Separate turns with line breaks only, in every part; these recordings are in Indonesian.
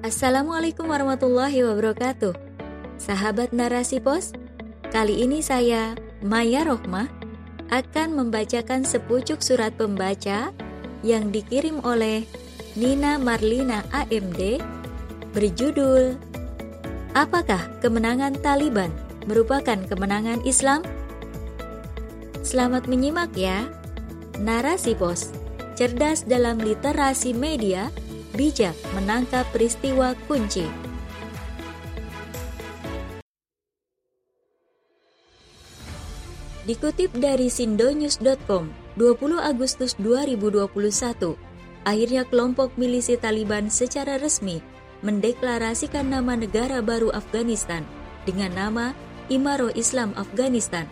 Assalamualaikum warahmatullahi wabarakatuh. Sahabat Narasi Pos, kali ini saya, Maya Rohmah, akan membacakan sepucuk surat pembaca yang dikirim oleh Nina Marlina AMD berjudul Apakah kemenangan Taliban merupakan kemenangan Islam? Selamat menyimak ya. Narasi Pos, cerdas dalam literasi media, bijak menangkap peristiwa kunci. Dikutip dari sindonews.com, 20 Agustus 2021, akhirnya kelompok milisi Taliban secara resmi mendeklarasikan nama negara baru Afghanistan dengan nama Imaro Islam Afghanistan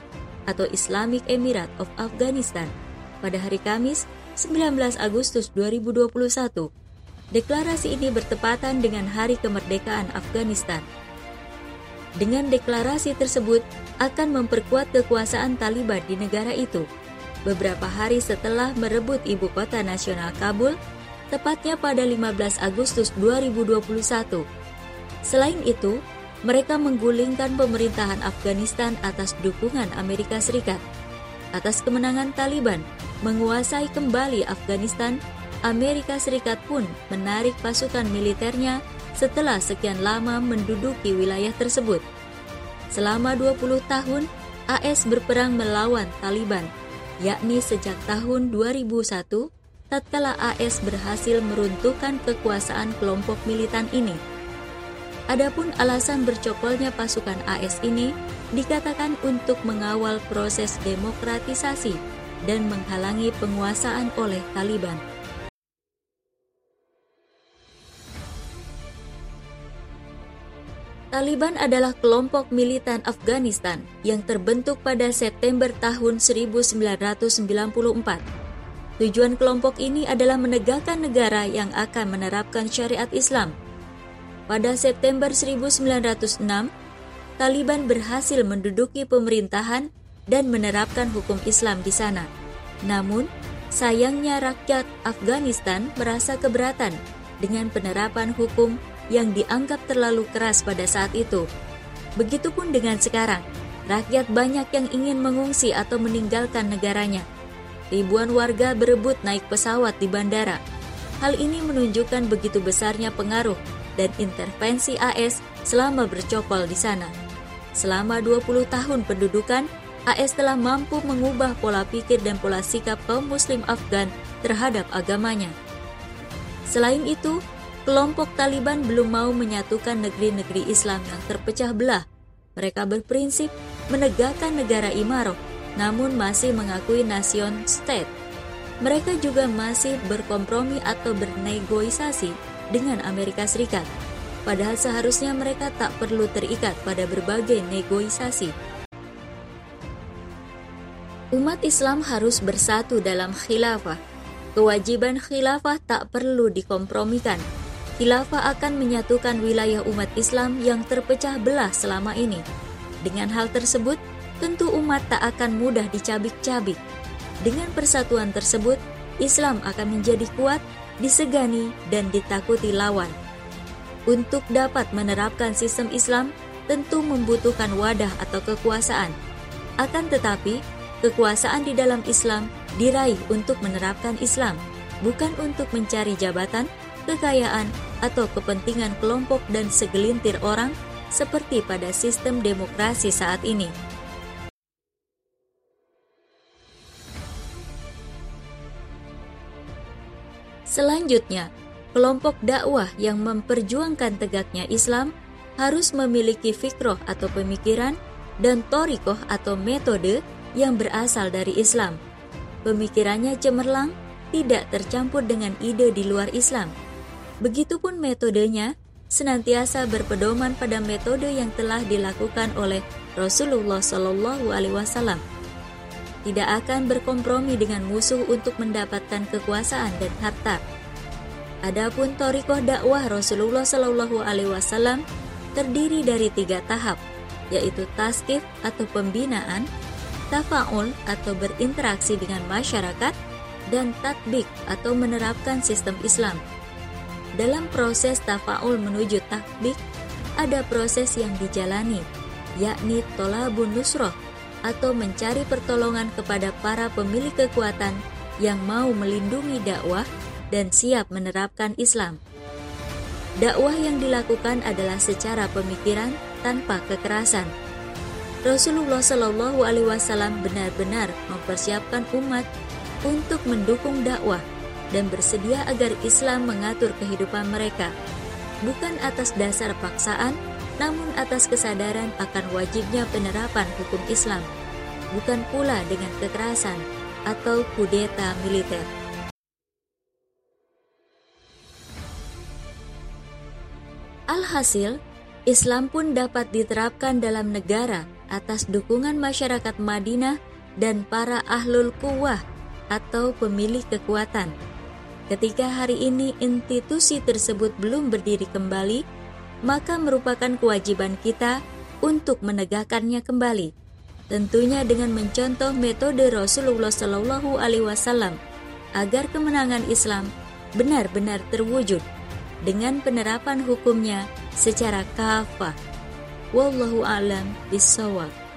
atau Islamic Emirate of Afghanistan pada hari Kamis 19 Agustus 2021 Deklarasi ini bertepatan dengan Hari Kemerdekaan Afghanistan. Dengan deklarasi tersebut akan memperkuat kekuasaan Taliban di negara itu. Beberapa hari setelah merebut ibu kota nasional Kabul, tepatnya pada 15 Agustus 2021. Selain itu, mereka menggulingkan pemerintahan Afghanistan atas dukungan Amerika Serikat. Atas kemenangan Taliban menguasai kembali Afghanistan Amerika Serikat pun menarik pasukan militernya setelah sekian lama menduduki wilayah tersebut. Selama 20 tahun, AS berperang melawan Taliban, yakni sejak tahun 2001 tatkala AS berhasil meruntuhkan kekuasaan kelompok militan ini. Adapun alasan bercokolnya pasukan AS ini dikatakan untuk mengawal proses demokratisasi dan menghalangi penguasaan oleh Taliban. Taliban adalah kelompok militan Afghanistan yang terbentuk pada September tahun 1994. Tujuan kelompok ini adalah menegakkan negara yang akan menerapkan syariat Islam. Pada September 1906, Taliban berhasil menduduki pemerintahan dan menerapkan hukum Islam di sana. Namun, sayangnya rakyat Afghanistan merasa keberatan dengan penerapan hukum yang dianggap terlalu keras pada saat itu. Begitupun dengan sekarang, rakyat banyak yang ingin mengungsi atau meninggalkan negaranya. Ribuan warga berebut naik pesawat di bandara. Hal ini menunjukkan begitu besarnya pengaruh dan intervensi AS selama bercokol di sana. Selama 20 tahun pendudukan, AS telah mampu mengubah pola pikir dan pola sikap kaum muslim Afgan terhadap agamanya. Selain itu, kelompok Taliban belum mau menyatukan negeri-negeri Islam yang terpecah belah. Mereka berprinsip menegakkan negara Imaroh, namun masih mengakui nasion state. Mereka juga masih berkompromi atau bernegosiasi dengan Amerika Serikat. Padahal seharusnya mereka tak perlu terikat pada berbagai negosiasi. Umat Islam harus bersatu dalam khilafah. Kewajiban khilafah tak perlu dikompromikan khilafah akan menyatukan wilayah umat Islam yang terpecah belah selama ini. Dengan hal tersebut, tentu umat tak akan mudah dicabik-cabik. Dengan persatuan tersebut, Islam akan menjadi kuat, disegani, dan ditakuti lawan. Untuk dapat menerapkan sistem Islam, tentu membutuhkan wadah atau kekuasaan. Akan tetapi, kekuasaan di dalam Islam diraih untuk menerapkan Islam, bukan untuk mencari jabatan, kekayaan, atau kepentingan kelompok dan segelintir orang seperti pada sistem demokrasi saat ini. Selanjutnya, kelompok dakwah yang memperjuangkan tegaknya Islam harus memiliki fikroh atau pemikiran dan torikoh atau metode yang berasal dari Islam. Pemikirannya cemerlang, tidak tercampur dengan ide di luar Islam Begitupun metodenya senantiasa berpedoman pada metode yang telah dilakukan oleh Rasulullah Shallallahu Alaihi Wasallam. Tidak akan berkompromi dengan musuh untuk mendapatkan kekuasaan dan harta. Adapun torikoh dakwah Rasulullah Shallallahu Alaihi Wasallam terdiri dari tiga tahap, yaitu taskif atau pembinaan, tafaul atau berinteraksi dengan masyarakat, dan tatbik atau menerapkan sistem Islam. Dalam proses tafaul menuju takbik, ada proses yang dijalani, yakni tolabun nusroh, atau mencari pertolongan kepada para pemilik kekuatan yang mau melindungi dakwah dan siap menerapkan Islam. Dakwah yang dilakukan adalah secara pemikiran tanpa kekerasan. Rasulullah Shallallahu Alaihi Wasallam benar-benar mempersiapkan umat untuk mendukung dakwah dan bersedia agar Islam mengatur kehidupan mereka, bukan atas dasar paksaan, namun atas kesadaran akan wajibnya penerapan hukum Islam, bukan pula dengan kekerasan atau kudeta militer. Alhasil, Islam pun dapat diterapkan dalam negara atas dukungan masyarakat Madinah dan para ahlul kuwah atau pemilik kekuatan. Ketika hari ini institusi tersebut belum berdiri kembali, maka merupakan kewajiban kita untuk menegakkannya kembali. Tentunya dengan mencontoh metode Rasulullah Shallallahu Alaihi Wasallam agar kemenangan Islam benar-benar terwujud dengan penerapan hukumnya secara kafah. Wallahu a'lam bishawab.